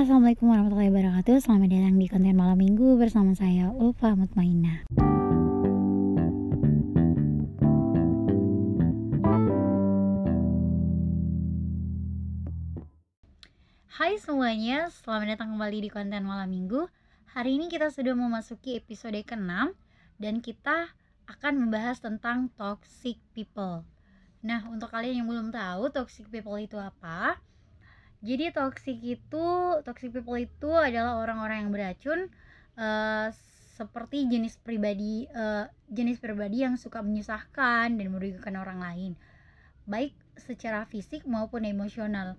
Assalamualaikum warahmatullahi wabarakatuh. Selamat datang di konten malam minggu bersama saya Ulfa Mutmainah. Hai semuanya, selamat datang kembali di konten malam minggu. Hari ini kita sudah memasuki episode ke-6 Dan kita akan membahas tentang toxic people. Nah, untuk kalian yang belum tahu toxic people itu apa jadi toxic itu toxic people itu adalah orang-orang yang beracun uh, seperti jenis pribadi uh, jenis pribadi yang suka menyusahkan dan merugikan orang lain. Baik secara fisik maupun emosional.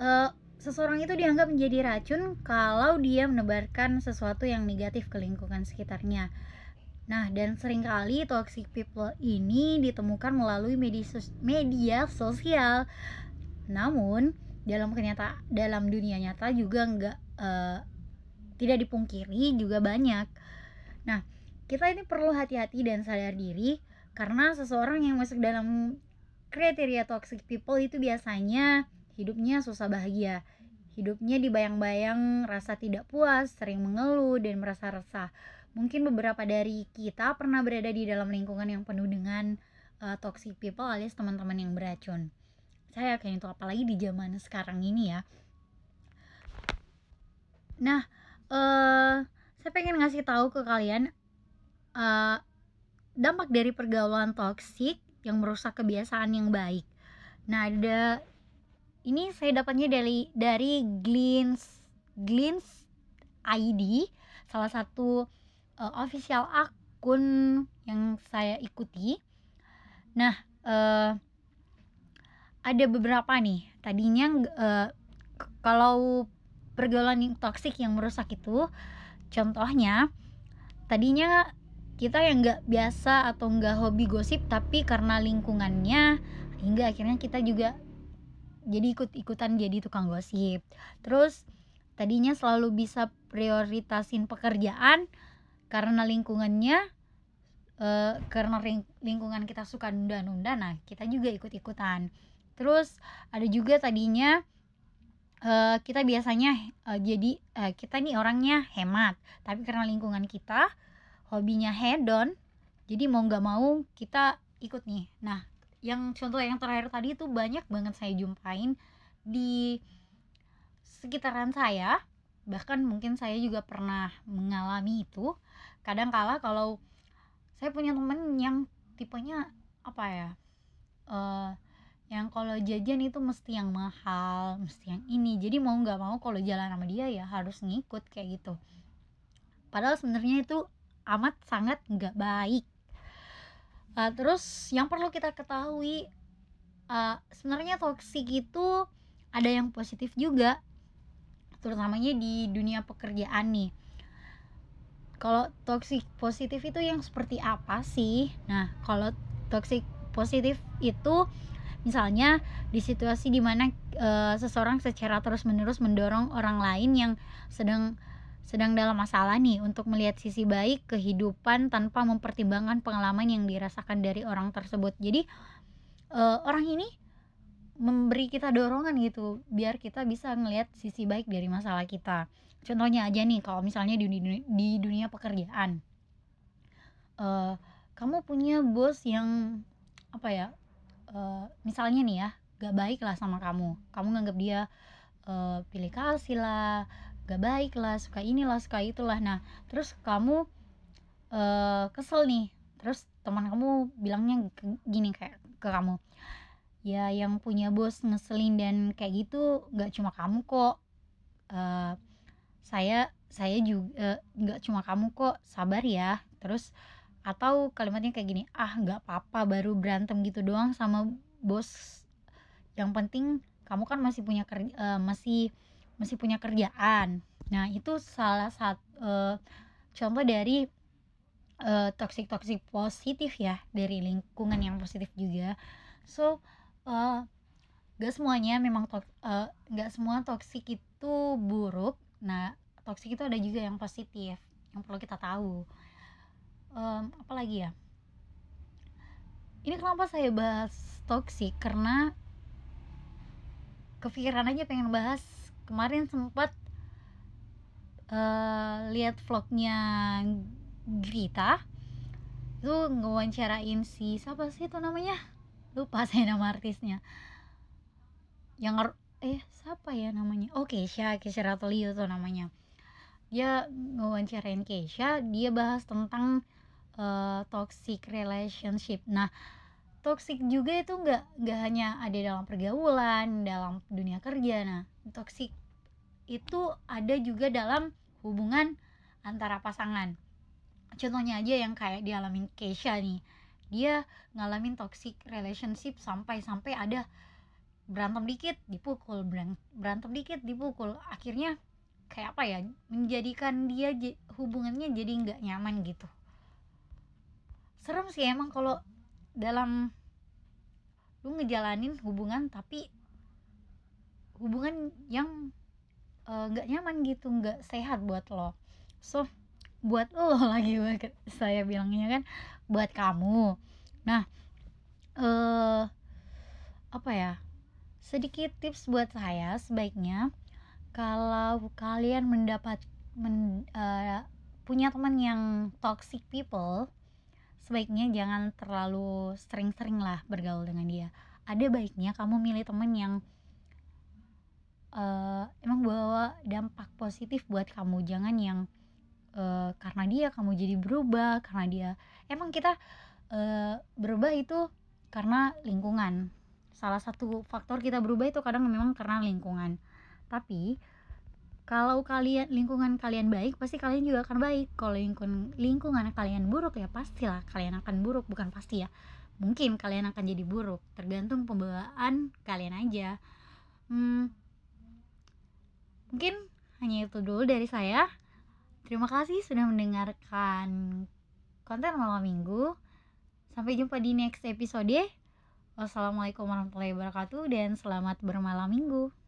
Uh, seseorang itu dianggap menjadi racun kalau dia menebarkan sesuatu yang negatif ke lingkungan sekitarnya. Nah, dan sering kali toxic people ini ditemukan melalui media, media sosial. Namun, dalam kenyata dalam dunia nyata juga nggak uh, tidak dipungkiri juga banyak. Nah kita ini perlu hati-hati dan sadar diri karena seseorang yang masuk dalam kriteria toxic people itu biasanya hidupnya susah bahagia. Hidupnya dibayang-bayang rasa tidak puas sering mengeluh dan merasa resah. Mungkin beberapa dari kita pernah berada di dalam lingkungan yang penuh dengan uh, toxic people alias teman-teman yang beracun saya kayak itu apalagi di zaman sekarang ini ya. Nah uh, saya pengen ngasih tahu ke kalian uh, dampak dari pergaulan toksik yang merusak kebiasaan yang baik. Nah ada ini saya dapatnya dari dari Glins Glins ID salah satu uh, official akun yang saya ikuti. Nah uh, ada beberapa nih. Tadinya uh, kalau pergaulan yang toksik yang merusak itu contohnya tadinya kita yang nggak biasa atau nggak hobi gosip tapi karena lingkungannya hingga akhirnya kita juga jadi ikut-ikutan jadi tukang gosip. Terus tadinya selalu bisa prioritasin pekerjaan karena lingkungannya uh, karena lingkungan kita suka nunda-nunda nah kita juga ikut-ikutan terus ada juga tadinya uh, kita biasanya uh, jadi uh, kita nih orangnya hemat. Tapi karena lingkungan kita hobinya hedon jadi mau nggak mau kita ikut nih. Nah yang contoh yang terakhir tadi itu banyak banget saya jumpain di sekitaran saya. Bahkan mungkin saya juga pernah mengalami itu. Kadang kala kalau saya punya temen yang tipenya apa ya uh, yang kalau jajan itu mesti yang mahal mesti yang ini. Jadi mau nggak mau kalau jalan sama dia ya harus ngikut kayak gitu. Padahal sebenarnya itu amat sangat nggak baik. Uh, terus yang perlu kita ketahui uh, sebenarnya toksik itu ada yang positif juga terutamanya di dunia pekerjaan nih. Kalau toksik positif itu yang seperti apa sih? Nah kalau toksik positif itu Misalnya di situasi di mana e, seseorang secara terus-menerus mendorong orang lain yang sedang sedang dalam masalah nih untuk melihat sisi baik kehidupan tanpa mempertimbangkan pengalaman yang dirasakan dari orang tersebut. Jadi e, orang ini memberi kita dorongan gitu biar kita bisa ngelihat sisi baik dari masalah kita. Contohnya aja nih kalau misalnya di dunia, di dunia pekerjaan, uh, kamu punya bos yang apa ya uh, misalnya nih ya gak baik lah sama kamu. Kamu nganggap dia uh, pilih kasih lah gak baik lah suka inilah suka itulah nah terus kamu uh, kesel nih. Terus teman kamu bilangnya gini kayak ke kamu ya yang punya bos ngeselin dan kayak gitu gak cuma kamu kok. Uh, saya saya juga nggak cuma kamu kok. Sabar ya. Terus atau kalimatnya kayak gini ah nggak apa-apa baru berantem gitu doang sama bos. Yang penting kamu kan masih punya kerja uh, masih masih punya kerjaan. Nah itu salah satu uh, contoh dari uh, toxic toxic positif ya dari lingkungan yang positif juga. So uh, gak semuanya memang to uh, gak semua toxic itu buruk. Nah toxic itu ada juga yang positif yang perlu kita tahu um, apa lagi ya? Ini kenapa saya bahas toxic karena kepikiran aja pengen bahas. Kemarin sempat uh, lihat vlognya Grita. Itu ngewawancarain si siapa sih itu namanya? Lupa saya nama artisnya. Yang eh siapa ya namanya? Oh Keisha. Keisha Ratolio tuh namanya. Dia ngewawancarain Keisha. Dia bahas tentang uh, toxic relationship. Nah toxic juga itu nggak nggak hanya ada dalam pergaulan dalam dunia kerja. Nah toxic itu ada juga dalam hubungan antara pasangan. Contohnya aja yang kayak dialamin Keisha nih. Dia ngalamin toxic relationship sampai-sampai ada berantem dikit dipukul berantem dikit dipukul. Akhirnya kayak apa ya menjadikan dia hubungannya jadi nggak nyaman gitu serem sih emang kalau dalam lu ngejalanin hubungan tapi hubungan yang eh, nggak uh, nyaman gitu nggak sehat buat lo. So buat lo lagi saya bilangnya kan buat kamu. Nah eh uh, apa ya sedikit tips buat saya sebaiknya kalau kalian mendapat men, uh, punya teman yang toxic people sebaiknya jangan terlalu sering-sering lah bergaul dengan dia. Ada baiknya kamu milih teman yang uh, emang bawa dampak positif buat kamu. Jangan yang uh, karena dia kamu jadi berubah karena dia emang kita uh, berubah itu karena lingkungan. Salah satu faktor kita berubah itu kadang memang karena lingkungan. Tapi kalau kalian lingkungan kalian baik pasti kalian juga akan baik. Kalau lingkungan lingkungan kalian buruk ya pastilah kalian akan buruk bukan pasti ya. Mungkin kalian akan jadi buruk tergantung pembawaan kalian aja. Hmm, mungkin hanya itu dulu dari saya. Terima kasih sudah mendengarkan konten malam minggu. Sampai jumpa di next episode. Wassalamualaikum warahmatullahi wabarakatuh dan selamat bermalam minggu.